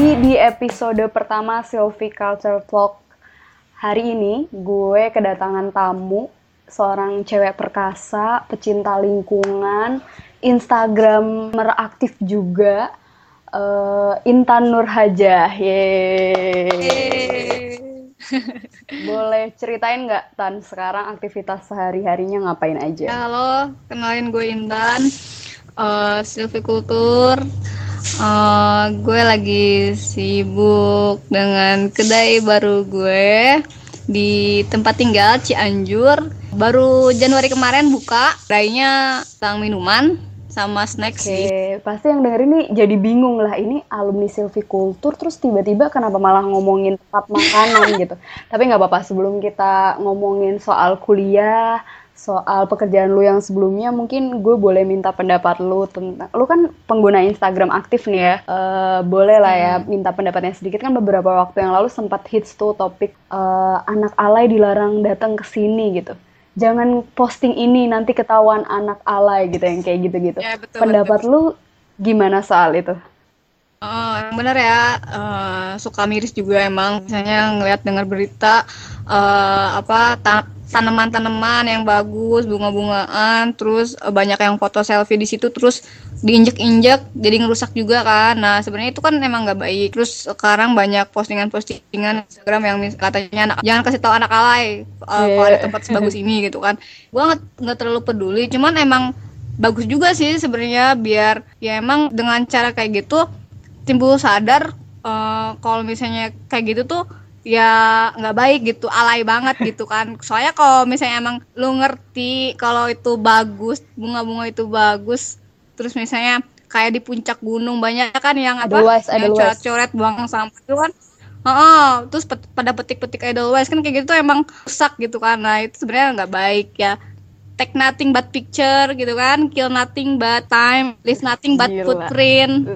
Jadi di episode pertama Sylvie Culture Vlog hari ini gue kedatangan tamu seorang cewek perkasa, pecinta lingkungan, Instagramer aktif juga, uh, Intan Nurhajah. Yeay. Boleh ceritain nggak Tan sekarang aktivitas sehari-harinya ngapain aja? Halo, kenalin gue Intan, uh, silvikultur. Uh, gue lagi sibuk dengan kedai baru gue di tempat tinggal Cianjur. Baru Januari kemarin buka, kedainya tentang minuman sama snack Oke, sih. pasti yang denger ini jadi bingung lah ini alumni silvikultur terus tiba-tiba kenapa malah ngomongin tempat makanan gitu. Tapi nggak apa-apa sebelum kita ngomongin soal kuliah, soal pekerjaan lu yang sebelumnya mungkin gue boleh minta pendapat lu tentang lu kan pengguna Instagram aktif nih ya uh, boleh lah ya hmm. minta pendapatnya sedikit kan beberapa waktu yang lalu sempat hits tuh topik uh, anak alay dilarang datang ke sini gitu jangan posting ini nanti ketahuan anak alay gitu yang kayak gitu-gitu ya, betul, pendapat betul. lu gimana soal itu Oh, yang benar ya, uh, suka miris juga emang. Misalnya ngeliat dengar berita uh, apa tanaman-tanaman yang bagus, bunga-bungaan, terus uh, banyak yang foto selfie di situ, terus diinjek-injek, jadi ngerusak juga kan. Nah, sebenarnya itu kan emang nggak baik. Terus sekarang banyak postingan-postingan Instagram yang katanya anak jangan kasih tahu anak alay uh, yeah. kalau ada tempat sebagus ini gitu kan. Gua nggak terlalu peduli, cuman emang bagus juga sih sebenarnya biar ya emang dengan cara kayak gitu timbul sadar uh, kalau misalnya kayak gitu tuh ya nggak baik gitu alay banget gitu kan. Soalnya kalau misalnya emang lu ngerti kalau itu bagus bunga-bunga itu bagus terus misalnya kayak di puncak gunung banyak kan yang apa Edelweiss, yang coret-coret buang sampah itu kan. Oh, terus pada petik-petik Edelweiss kan kayak gitu emang rusak gitu kan. Nah, itu sebenarnya nggak baik ya. Take nothing but picture gitu kan kill nothing but time leave nothing but Gila. footprint.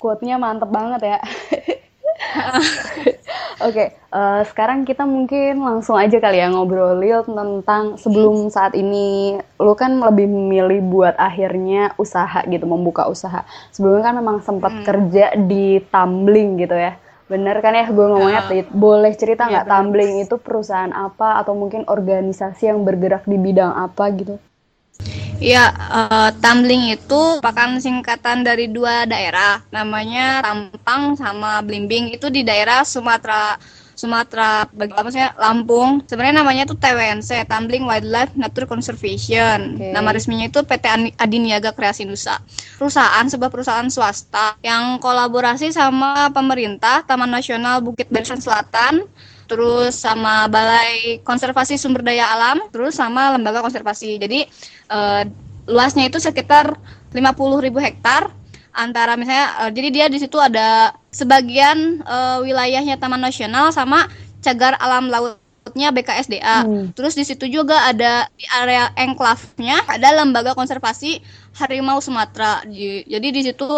Quote-nya mantep banget ya Oke, okay, uh, eh, sekarang kita mungkin langsung aja kali ya ngobrolin tentang sebelum saat ini lu kan lebih memilih buat akhirnya usaha gitu, membuka usaha. Sebelumnya kan memang sempat hmm. kerja di tumbling gitu ya. Bener kan ya gue ngomongnya uh, Boleh cerita nggak iya, Tumbling itu perusahaan apa atau mungkin organisasi yang bergerak di bidang apa gitu? Iya, uh, Tumbling itu merupakan singkatan dari dua daerah, namanya Tampang sama Blimbing. Itu di daerah Sumatera Sumatera maksudnya Lampung sebenarnya namanya itu TWNC Tumbling Wildlife Nature Conservation okay. nama resminya itu PT Adiniaga Kreasi Nusa perusahaan sebuah perusahaan swasta yang kolaborasi sama pemerintah Taman Nasional Bukit Barisan Selatan terus sama Balai Konservasi Sumber Daya Alam, terus sama Lembaga Konservasi. Jadi uh, luasnya itu sekitar 50.000 hektar antara misalnya uh, jadi dia di situ ada sebagian uh, wilayahnya Taman Nasional sama cagar alam lautnya BKSDA. Hmm. Terus di situ juga ada di area enclave-nya ada lembaga konservasi harimau Sumatera. Jadi di situ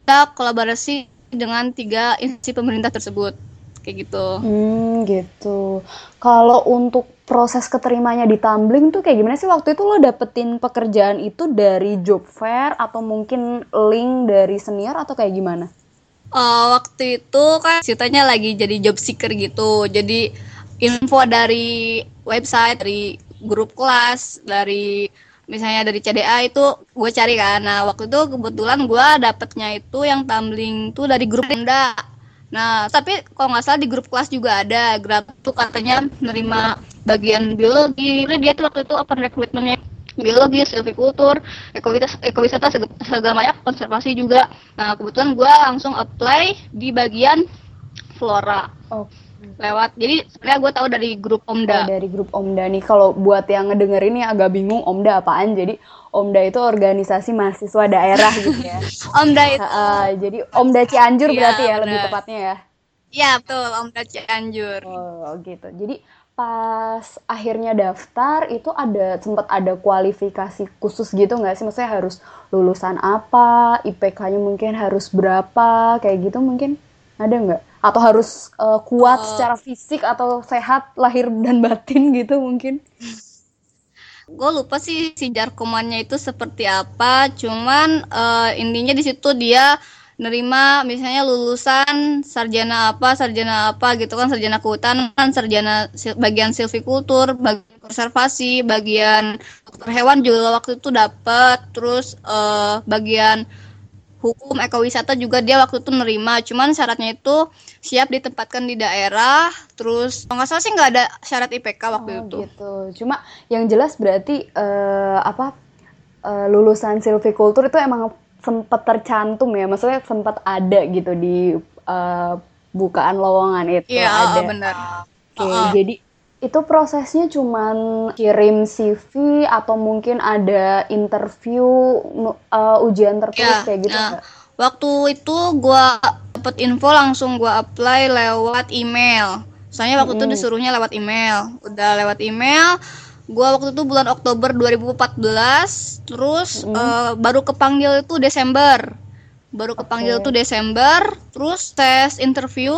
kita kolaborasi dengan tiga institusi pemerintah tersebut kayak gitu. Hmm, gitu. Kalau untuk proses keterimanya di tumbling tuh kayak gimana sih waktu itu lo dapetin pekerjaan itu dari job fair atau mungkin link dari senior atau kayak gimana? Uh, waktu itu kan ceritanya lagi jadi job seeker gitu jadi info dari website dari grup kelas dari misalnya dari CDA itu gue cari kan nah waktu itu kebetulan gue dapetnya itu yang tumbling tuh dari grup Enda Nah, tapi kalau nggak salah di grup kelas juga ada Grab tuh katanya menerima bagian biologi. Ini dia tuh waktu itu open recruitmentnya biologi, silvikultur, ekowisata, ekowisata segala macam, konservasi juga. Nah, kebetulan gue langsung apply di bagian flora. Oh. Lewat. Jadi sebenarnya gue tahu dari grup Omda. Oh, dari grup Omda nih. Kalau buat yang ngedenger ini agak bingung Omda apaan. Jadi Omda itu organisasi mahasiswa daerah gitu ya. Omda itu. Uh, jadi Omda Cianjur ya, berarti ya bener. lebih tepatnya ya. Iya betul Omda Cianjur. Oh gitu. Jadi pas akhirnya daftar itu ada sempat ada kualifikasi khusus gitu nggak sih? Maksudnya harus lulusan apa, IPK-nya mungkin harus berapa, kayak gitu mungkin ada nggak? Atau harus uh, kuat uh, secara fisik atau sehat lahir dan batin gitu mungkin? gue lupa sih si jarkomannya itu seperti apa cuman uh, intinya di situ dia nerima misalnya lulusan sarjana apa sarjana apa gitu kan sarjana kehutanan sarjana bagian silvikultur bagian konservasi bagian dokter hewan juga waktu itu dapat terus uh, bagian hukum ekowisata juga dia waktu itu nerima. Cuman syaratnya itu siap ditempatkan di daerah. Terus nggak salah sih nggak ada syarat IPK waktu oh, itu. gitu. Cuma yang jelas berarti uh, apa uh, lulusan silvikultur itu emang sempat tercantum ya. Maksudnya sempat ada gitu di uh, bukaan lowongan itu. Iya ada. benar. Oke okay, uh -uh. jadi itu prosesnya cuman kirim CV atau mungkin ada interview uh, ujian tertulis ya, kayak gitu nah, waktu itu gua dapet info langsung gua apply lewat email soalnya waktu mm. itu disuruhnya lewat email udah lewat email gua waktu itu bulan Oktober 2014 terus mm. uh, baru kepanggil itu Desember baru kepanggil okay. itu Desember terus tes interview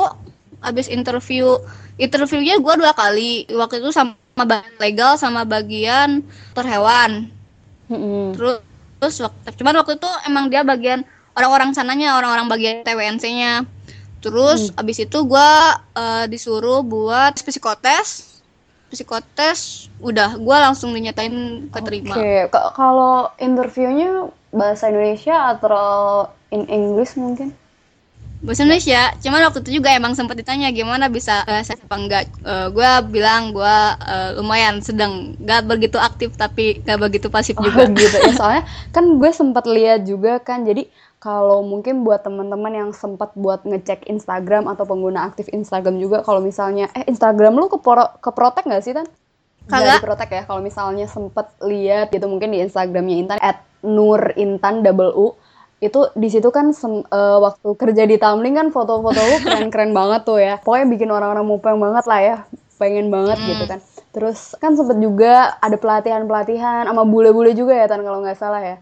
habis interview interviewnya gua dua kali waktu itu sama bagian legal sama bagian terhewan mm. terus terus cuman waktu itu emang dia bagian orang-orang sananya orang-orang bagian TWNC-nya terus mm. abis itu gua uh, disuruh buat psikotes psikotes udah gue langsung dinyatain keterima. Oke, okay. kalau interviewnya bahasa Indonesia atau in English mungkin? Bahasa Indonesia, cuman waktu itu juga emang sempat ditanya gimana bisa bahasa apa enggak. Uh, eh, gue bilang gue uh, lumayan sedang, gak begitu aktif tapi gak begitu pasif oh, juga. gitu ya, soalnya kan gue sempat lihat juga kan, jadi kalau mungkin buat teman-teman yang sempat buat ngecek Instagram atau pengguna aktif Instagram juga kalau misalnya eh Instagram lu ke ke protek nggak sih tan? Kagak protek ya kalau misalnya sempat lihat gitu mungkin di Instagramnya Intan at Nur Intan double U itu di situ kan sem, uh, waktu kerja di Tamling kan foto-foto lu keren-keren banget tuh ya pokoknya bikin orang-orang mupeng banget lah ya pengen banget hmm. gitu kan terus kan sempet juga ada pelatihan-pelatihan sama bule-bule juga ya tan kalau nggak salah ya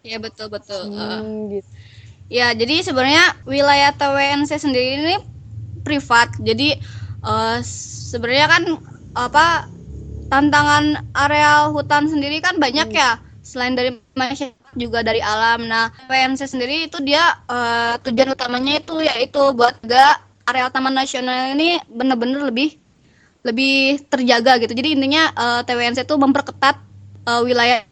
Iya betul betul. Hmm, uh, gitu. Ya jadi sebenarnya wilayah TWNC sendiri ini privat. Jadi uh, sebenarnya kan apa tantangan areal hutan sendiri kan banyak hmm. ya. Selain dari masyarakat juga dari alam. Nah TWNC sendiri itu dia uh, tujuan utamanya itu yaitu buat gak areal taman nasional ini benar-benar lebih lebih terjaga gitu. Jadi intinya uh, TWNC itu memperketat uh, wilayah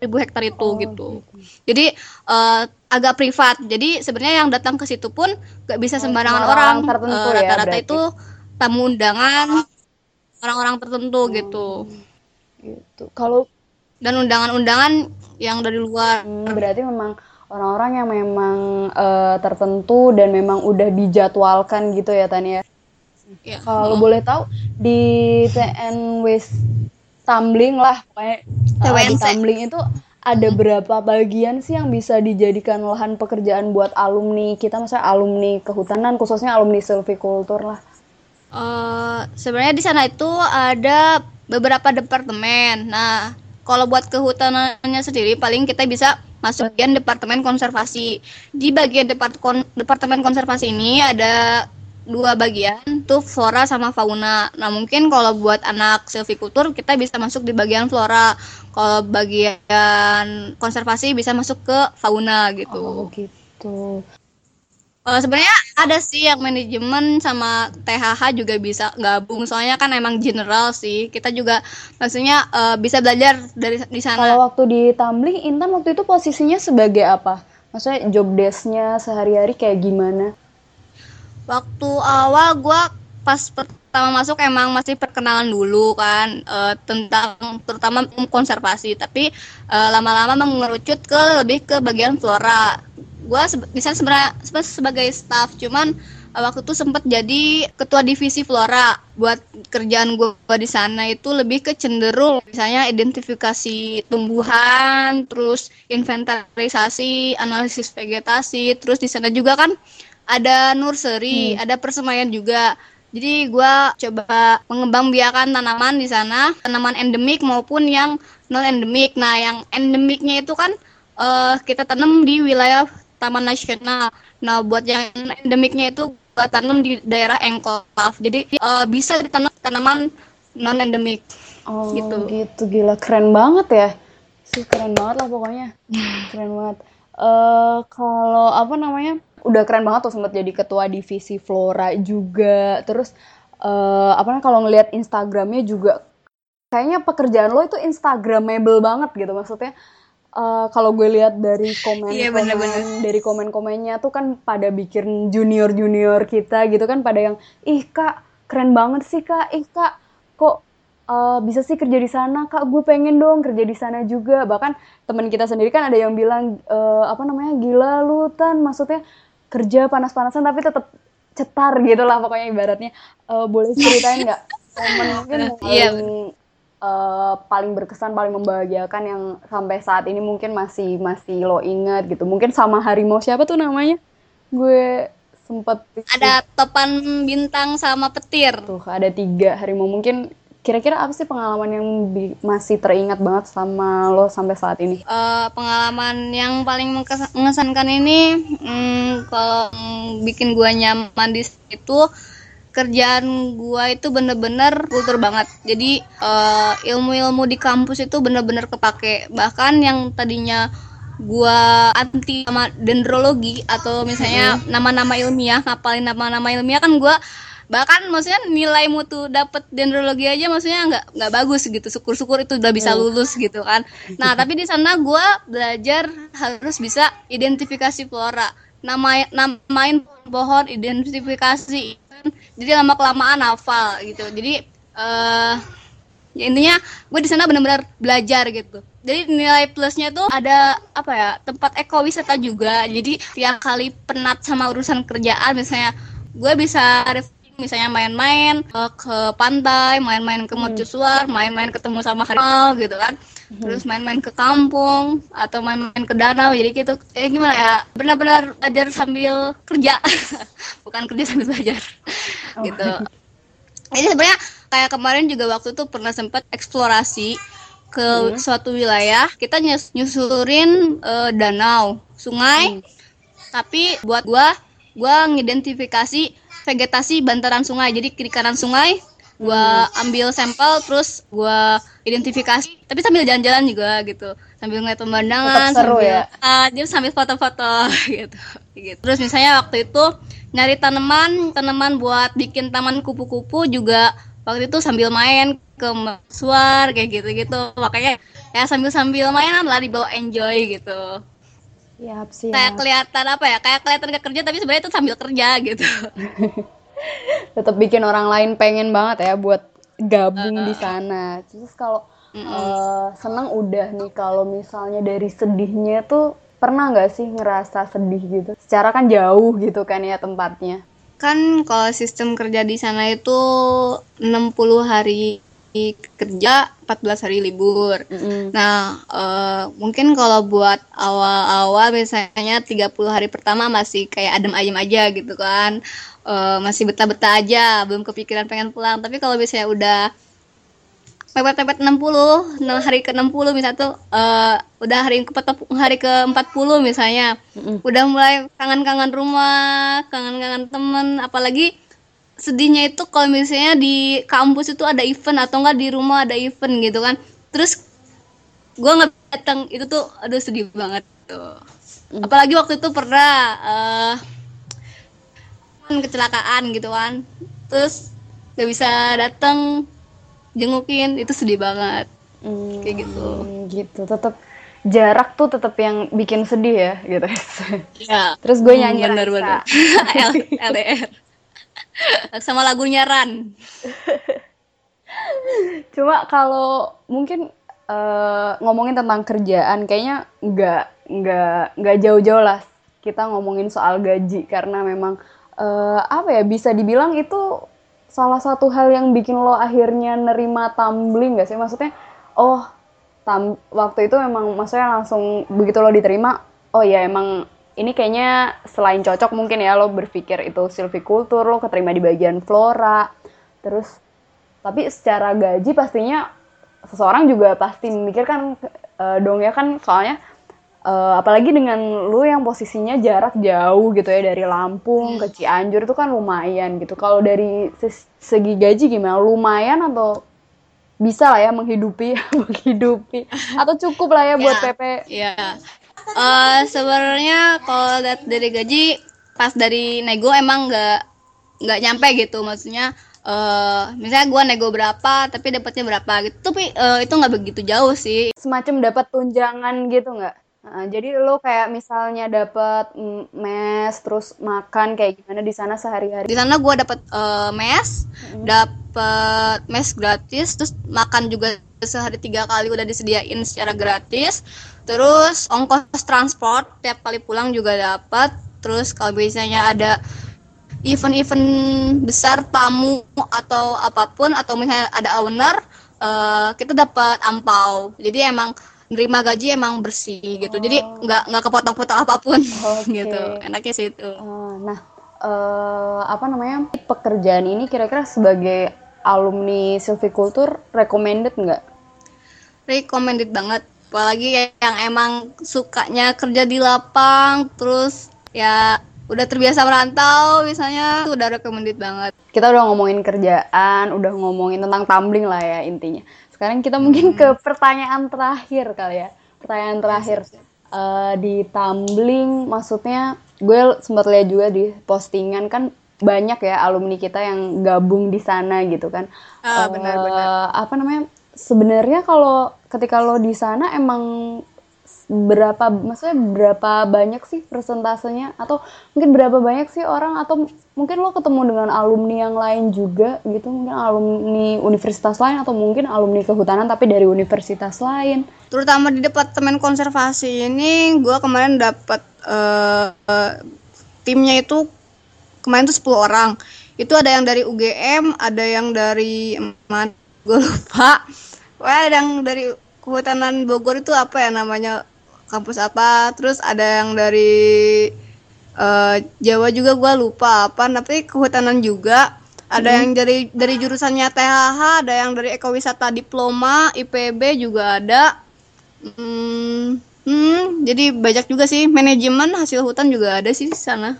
ribu hektar itu oh, gitu. gitu. Jadi uh, agak privat. Jadi sebenarnya yang datang ke situ pun gak bisa oh, sembarangan oh, orang. Uh, rata-rata itu tamu undangan orang-orang tertentu hmm, gitu. Gitu. Kalau dan undangan-undangan yang dari luar. Hmm, berarti memang orang-orang yang memang uh, tertentu dan memang udah dijadwalkan gitu ya Tania. Ya. Kalau hmm. boleh tahu di TN West tumbling lah pokoknya uh, di tumbling itu ada berapa bagian sih yang bisa dijadikan lahan pekerjaan buat alumni kita misalnya alumni kehutanan khususnya alumni silvicultur lah uh, sebenarnya di sana itu ada beberapa departemen nah kalau buat kehutanannya sendiri paling kita bisa masuk bagian departemen konservasi di bagian departemen konservasi ini ada dua bagian tuh flora sama fauna. Nah mungkin kalau buat anak silvikultur kita bisa masuk di bagian flora. Kalau bagian konservasi bisa masuk ke fauna gitu. Oh gitu. Uh, sebenarnya ada sih yang manajemen sama THH juga bisa gabung soalnya kan emang general sih kita juga maksudnya uh, bisa belajar dari di sana. Kalau waktu di Tumbling Intan waktu itu posisinya sebagai apa? Maksudnya job desknya sehari-hari kayak gimana? waktu awal gue pas pertama masuk emang masih perkenalan dulu kan uh, tentang terutama konservasi tapi uh, lama-lama mengerucut ke lebih ke bagian flora gue bisa sebenarnya sebagai staff cuman uh, waktu itu sempat jadi ketua divisi flora buat kerjaan gue di sana itu lebih ke cenderung misalnya identifikasi tumbuhan terus inventarisasi analisis vegetasi terus di sana juga kan ada nursery, hmm. ada persemaian juga. Jadi gue coba mengembang biakan tanaman di sana, tanaman endemik maupun yang non endemik. Nah, yang endemiknya itu kan uh, kita tanam di wilayah Taman Nasional. Nah, buat yang endemiknya itu gue tanam di daerah enclave. Jadi uh, bisa ditanam tanaman non endemik. Oh, gitu. gitu gila keren banget ya. Sih keren banget lah pokoknya. keren banget uh, kalau apa namanya udah keren banget tuh sempat jadi ketua divisi Flora juga terus uh, apa namanya kalau ngelihat Instagramnya juga kayaknya pekerjaan lo itu Instagramable banget gitu maksudnya uh, kalau gue lihat dari komen iya, bener -bener. dari komen-komennya tuh kan pada bikin junior junior kita gitu kan pada yang ih kak keren banget sih kak. Ih kak kok uh, bisa sih kerja di sana? Kak gue pengen dong kerja di sana juga. Bahkan teman kita sendiri kan ada yang bilang uh, apa namanya gila lu tan. Maksudnya kerja panas-panasan tapi tetap cetar gitu lah pokoknya ibaratnya. Uh, boleh ceritain nggak momen mungkin iya. paling uh, paling berkesan paling membahagiakan yang sampai saat ini mungkin masih masih lo ingat gitu. Mungkin sama harimau siapa tuh namanya? Gue sempet ada topan bintang sama petir. Tuh ada tiga harimau. Mungkin Kira-kira apa sih pengalaman yang masih teringat banget sama lo sampai saat ini? Uh, pengalaman yang paling mengesankan ini, hmm, kalau bikin gua nyaman di situ, kerjaan gua itu bener-bener kultur banget. Jadi uh, ilmu-ilmu di kampus itu bener-bener kepake. Bahkan yang tadinya gua anti sama dendrologi atau misalnya nama-nama ilmiah, ngapalin nama-nama ilmiah kan gua bahkan maksudnya nilai mutu dapat dendrologi aja maksudnya nggak nggak bagus gitu syukur-syukur itu udah bisa hmm. lulus gitu kan nah tapi di sana gue belajar harus bisa identifikasi flora nama namain pohon identifikasi jadi lama kelamaan hafal gitu. Jadi uh, ya intinya gue di sana benar-benar belajar gitu. Jadi nilai plusnya tuh ada apa ya tempat ekowisata juga. Jadi tiap kali penat sama urusan kerjaan misalnya gue bisa misalnya main-main uh, ke pantai, main-main ke mercusuar, main-main ketemu sama harimau gitu kan. Hmm. Terus main-main ke kampung atau main-main ke danau. Jadi gitu. Eh gimana ya? Benar-benar belajar sambil kerja. Bukan kerja sambil belajar. Oh. gitu. Jadi sebenarnya kayak kemarin juga waktu itu pernah sempat eksplorasi ke hmm. suatu wilayah. Kita nyus nyusurin uh, danau, sungai. Hmm. Tapi buat gua gua ngidentifikasi vegetasi bantaran sungai. Jadi kiri kanan sungai gua hmm. ambil sampel terus gua identifikasi. Tapi sambil jalan-jalan juga gitu. Sambil ngeliat pemandangan seru sambil, ya. Uh, dia sambil foto-foto gitu. Gitu. Terus misalnya waktu itu nyari tanaman tanaman buat bikin taman kupu-kupu juga waktu itu sambil main ke suar kayak gitu-gitu. Makanya ya sambil-sambil mainan lah dibawa enjoy gitu Siap, siap. Kayak kelihatan apa ya? Kayak kelihatan gak kerja tapi sebenarnya itu sambil kerja gitu. Tetap bikin orang lain pengen banget ya buat gabung uh, di sana. Terus kalau uh, uh, senang udah nih kalau misalnya dari sedihnya tuh pernah nggak sih ngerasa sedih gitu? Secara kan jauh gitu kan ya tempatnya. Kan kalau sistem kerja di sana itu 60 hari kerja 14 hari libur. Mm -hmm. Nah, uh, mungkin kalau buat awal-awal misalnya 30 hari pertama masih kayak adem ayem aja gitu kan. Uh, masih betah-betah aja, belum kepikiran pengen pulang. Tapi kalau misalnya udah pepet-pepet 60, nah hari ke-60 misalnya tuh uh, udah hari ke hari ke-40 misalnya. Mm -hmm. Udah mulai kangen-kangen rumah, kangen-kangen temen, apalagi sedihnya itu kalau misalnya di kampus itu ada event atau enggak di rumah ada event gitu kan. Terus gue nggak datang itu tuh aduh sedih banget tuh. Hmm. apalagi waktu itu pernah uh, kecelakaan gitu kan. Terus gak bisa datang jengukin itu sedih banget. Hmm, kayak gitu. gitu. Tetap jarak tuh tetap yang bikin sedih ya gitu. Ya terus gue nyanyi bener, bener. LDR sama lagunya Ran. Cuma kalau mungkin uh, ngomongin tentang kerjaan, kayaknya nggak nggak nggak jauh-jauh lah kita ngomongin soal gaji karena memang uh, apa ya bisa dibilang itu salah satu hal yang bikin lo akhirnya nerima tumbling gak sih maksudnya oh tam waktu itu memang maksudnya langsung begitu lo diterima oh ya emang ini kayaknya selain cocok mungkin ya lo berpikir itu silvicultur lo keterima di bagian flora terus tapi secara gaji pastinya seseorang juga pasti memikirkan uh, dong ya kan soalnya uh, apalagi dengan lo yang posisinya jarak jauh gitu ya dari Lampung ke Cianjur itu kan lumayan gitu. Kalau dari segi gaji gimana? Lumayan atau bisa lah ya menghidupi menghidupi? Atau cukup lah ya buat ya, PP ya uh, sebenarnya kalau dari gaji pas dari nego emang nggak nggak nyampe gitu. Maksudnya uh, misalnya gue nego berapa tapi dapatnya berapa gitu. Tapi uh, itu nggak begitu jauh sih. Semacam dapat tunjangan gitu nggak? Uh, jadi lo kayak misalnya dapat mes terus makan kayak gimana di sana sehari-hari? Di sana gue dapat uh, mes hmm. dapat mes gratis terus makan juga sehari tiga kali udah disediain secara gratis terus ongkos transport tiap kali pulang juga dapat. Terus kalau biasanya ada event-event besar tamu atau apa pun atau misalnya ada owner uh, kita dapat ampau. Jadi emang nerima gaji emang bersih gitu. Oh. jadi nggak nggak kepotong-potong apa pun okay. gitu. Enaknya sih itu. Uh, nah uh, apa namanya pekerjaan ini kira-kira sebagai alumni silvicultur recommended nggak? Recommended banget apalagi yang emang sukanya kerja di lapang terus ya udah terbiasa merantau misalnya itu udah recommended banget. Kita udah ngomongin kerjaan udah ngomongin tentang tumbling lah ya intinya. Sekarang kita mungkin hmm. ke pertanyaan terakhir kali ya. Pertanyaan terakhir uh, di tumbling maksudnya gue sempat lihat juga di postingan kan banyak ya alumni kita yang gabung di sana gitu kan. Uh, benar-benar apa namanya sebenarnya kalau ketika lo di sana emang berapa maksudnya berapa banyak sih persentasenya? Atau mungkin berapa banyak sih orang? Atau mungkin lo ketemu dengan alumni yang lain juga gitu? Mungkin alumni universitas lain atau mungkin alumni kehutanan tapi dari universitas lain? Terutama di departemen konservasi ini gue kemarin dapat uh, uh, timnya itu kemarin tuh 10 orang. Itu ada yang dari UGM ada yang dari mana gue lupa. Wah, ada yang dari kehutanan Bogor itu apa ya namanya kampus apa terus ada yang dari uh, Jawa juga gue lupa apa tapi kehutanan juga ada hmm. yang dari dari jurusannya THH ada yang dari ekowisata diploma IPB juga ada hmm, hmm, jadi banyak juga sih manajemen hasil hutan juga ada sih di sana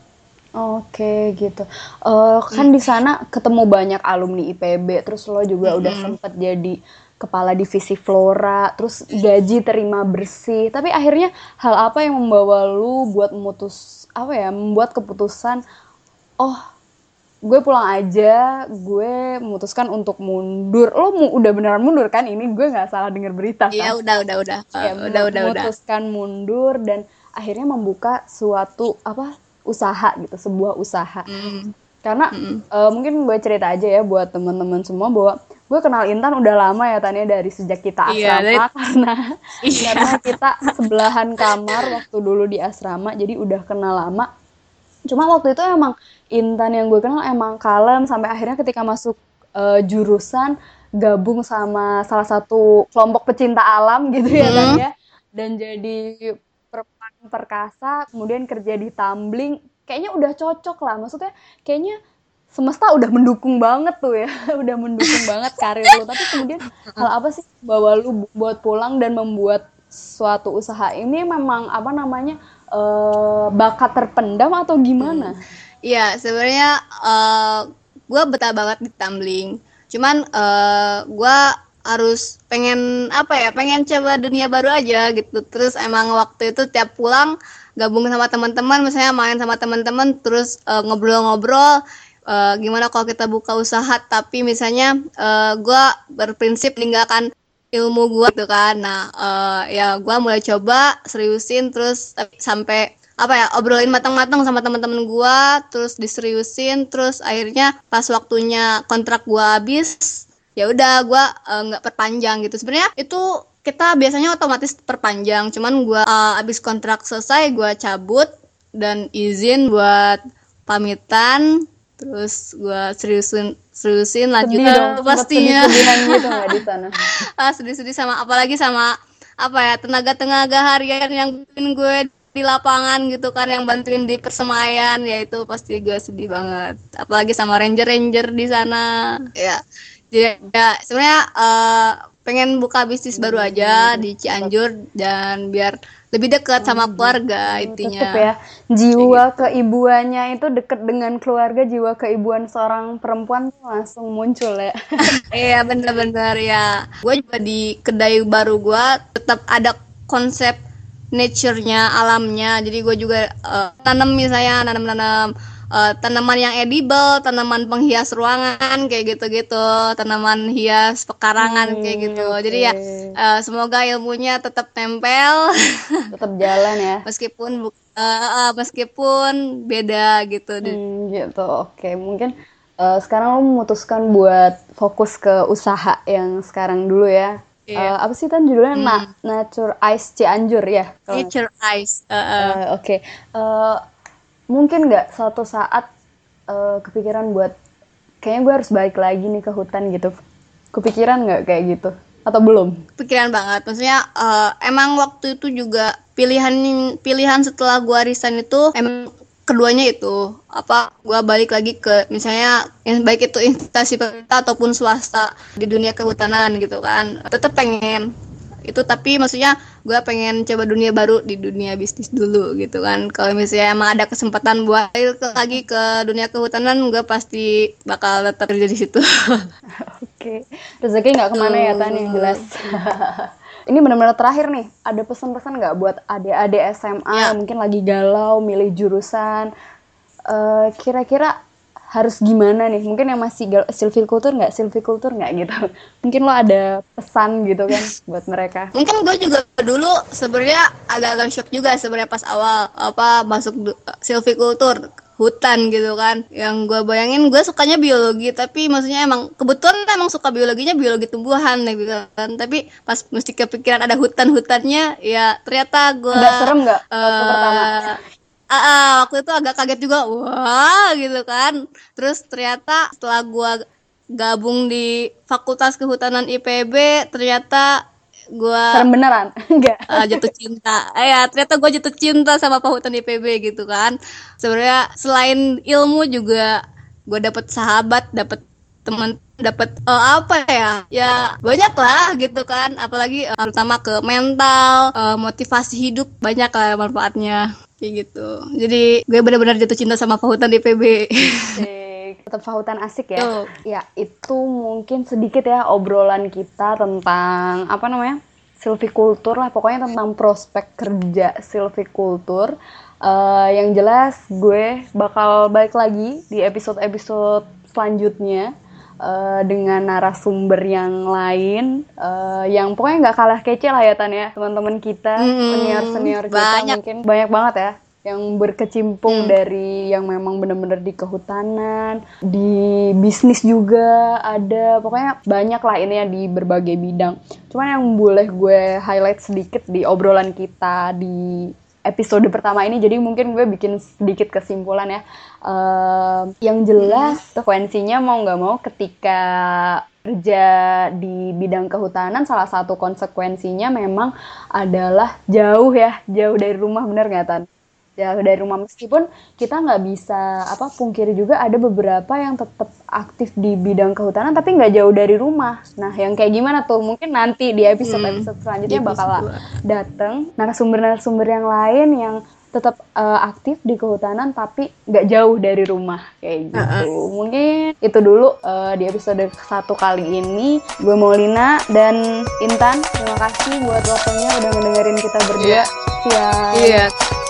Oke gitu. Uh, kan hmm. di sana ketemu banyak alumni IPB, terus lo juga hmm. udah sempet jadi kepala divisi flora, terus gaji terima bersih. Tapi akhirnya hal apa yang membawa lu buat memutus apa ya, membuat keputusan oh, gue pulang aja, gue memutuskan untuk mundur. Lo mu udah beneran mundur kan? Ini gue nggak salah dengar berita kan? Iya, udah, udah, udah. Ya, udah, udah, memutuskan udah. mundur dan akhirnya membuka suatu apa? usaha gitu, sebuah usaha. Mm. Karena mm. Uh, mungkin gue cerita aja ya buat teman-teman semua bahwa gue kenal Intan udah lama ya Tania dari sejak kita iya, asrama iya, karena iya. karena kita sebelahan kamar waktu dulu di asrama jadi udah kenal lama cuma waktu itu emang Intan yang gue kenal emang kalem sampai akhirnya ketika masuk uh, jurusan gabung sama salah satu kelompok pecinta alam gitu ya hmm. ya dan jadi perempuan perkasa kemudian kerja di tumbling kayaknya udah cocok lah maksudnya kayaknya semesta udah mendukung banget tuh ya udah mendukung banget karir lu tapi kemudian hal apa sih bawa lu buat pulang dan membuat suatu usaha ini memang apa namanya uh, bakat terpendam atau gimana? Iya hmm. sebenarnya uh, eh, gue betah banget di tumbling cuman uh, eh, gue harus pengen apa ya pengen coba dunia baru aja gitu terus emang waktu itu tiap pulang gabung sama teman-teman misalnya main sama teman-teman terus ngobrol-ngobrol uh, uh, gimana kalau kita buka usaha tapi misalnya uh, eh, gue berprinsip meninggalkan ilmu gue tuh kan. Nah uh, ya gue mulai coba seriusin terus sampai apa ya obrolin matang-matang sama teman-teman gue terus diseriusin terus akhirnya pas waktunya kontrak gue habis ya udah gue nggak uh, perpanjang gitu. Sebenarnya itu kita biasanya otomatis perpanjang cuman gue uh, abis kontrak selesai gue cabut dan izin buat pamitan terus gue seriusin seriusin lanjut dong, pastinya. gitu di sana? Ah sedih-sedih sama apalagi sama apa ya tenaga-tenaga harian yang bikin gue di lapangan gitu kan yang bantuin di persemaian ya itu pasti gue sedih banget. Apalagi sama ranger-ranger di sana. Ya jadi ya sebenarnya uh, pengen buka bisnis baru aja di Cianjur dan biar lebih dekat sama hmm, keluarga intinya. Tetep ya. Jiwa gitu. keibuannya itu deket dengan keluarga, jiwa keibuan seorang perempuan langsung muncul ya. iya bener-bener ya. Gue juga di kedai baru gue tetap ada konsep nature-nya, alamnya. Jadi gue juga uh, tanam misalnya nanam-nanam uh, tanaman yang edible, tanaman penghias ruangan kayak gitu-gitu, tanaman hias pekarangan hmm, kayak gitu. Okay. Jadi ya uh, semoga ilmunya tetap tempel, tetap jalan ya. meskipun uh, uh, meskipun beda gitu. Hmm, gitu. Oke, okay. mungkin uh, sekarang lo memutuskan buat fokus ke usaha yang sekarang dulu ya. Yeah. Uh, apa sih kan judulnya hmm. Na Nature Ice Cianjur ya? Nature Ice. Uh, uh. uh, Oke. Okay. Uh, mungkin nggak suatu saat uh, kepikiran buat kayaknya gue harus balik lagi nih ke hutan gitu. Kepikiran nggak kayak gitu? Atau belum? Pikiran banget. Maksudnya uh, emang waktu itu juga pilihan pilihan setelah gue resign itu emang keduanya itu. Apa gue balik lagi ke misalnya yang baik itu instansi pemerintah ataupun swasta di dunia kehutanan gitu kan. Tetap pengen itu tapi maksudnya gue pengen coba dunia baru di dunia bisnis dulu gitu kan. Kalau misalnya emang ada kesempatan buat lagi ke dunia kehutanan gue pasti bakal tetap kerja di situ. Oke. Okay. rezeki nggak ke mana ya tan yang jelas. Ini benar-benar terakhir nih. Ada pesan-pesan nggak buat adik-adik SMA ya. mungkin lagi galau milih jurusan? Uh, kira-kira harus gimana nih? Mungkin yang masih silvicultur nggak? Silvicultur nggak gitu? Mungkin lo ada pesan gitu kan buat mereka? Mungkin gue juga dulu sebenarnya agak-agak shock juga sebenarnya pas awal apa masuk silvicultur hutan gitu kan. Yang gue bayangin gue sukanya biologi tapi maksudnya emang kebetulan emang suka biologinya biologi tumbuhan gitu kan. Tapi pas mesti kepikiran ada hutan-hutannya ya ternyata gue Gak serem nggak uh, pertama uh, uh, waktu itu agak kaget juga wah gitu kan. Terus ternyata setelah gua gabung di Fakultas Kehutanan IPB ternyata gua serem beneran? Enggak. Uh, jatuh cinta. Eh, ya ternyata gua jatuh cinta sama Fakultas IPB gitu kan. Sebenarnya selain ilmu juga gua dapet sahabat dapet teman dapat uh, eh, apa ya? Ya banyak lah gitu kan. Apalagi uh, terutama ke mental uh, motivasi hidup banyak lah manfaatnya kayak gitu. Jadi gue benar-benar jatuh cinta sama Fahutan di PB tetap Fahutan asik ya. Oh. ya itu mungkin sedikit ya obrolan kita tentang apa namanya silvikultur lah. Pokoknya tentang prospek kerja silvikultur uh, yang jelas gue bakal balik lagi di episode-episode selanjutnya uh, dengan narasumber yang lain uh, yang pokoknya nggak kalah kece lah ya Tan ya teman-teman kita hmm, senior senior kita banyak. mungkin banyak banget ya yang berkecimpung hmm. dari yang memang benar-benar di kehutanan, di bisnis juga ada, pokoknya banyak lah ini ya di berbagai bidang. Cuman yang boleh gue highlight sedikit di obrolan kita di episode pertama ini jadi mungkin gue bikin sedikit kesimpulan ya. Uh, yang jelas konsekuensinya mau nggak mau ketika kerja di bidang kehutanan salah satu konsekuensinya memang adalah jauh ya jauh dari rumah bener nggak tan ya dari rumah meskipun kita nggak bisa apa pungkiri juga ada beberapa yang tetap aktif di bidang kehutanan tapi nggak jauh dari rumah nah yang kayak gimana tuh mungkin nanti di episode episode selanjutnya bakal dateng narasumber-narasumber yang lain yang tetap uh, aktif di kehutanan tapi nggak jauh dari rumah kayak gitu. Uh -uh. Mungkin itu dulu uh, di episode satu kali ini. Gue Maulina dan Intan. Terima kasih buat waktunya udah mendengarin kita berdua. Yeah. Iya. Yeah.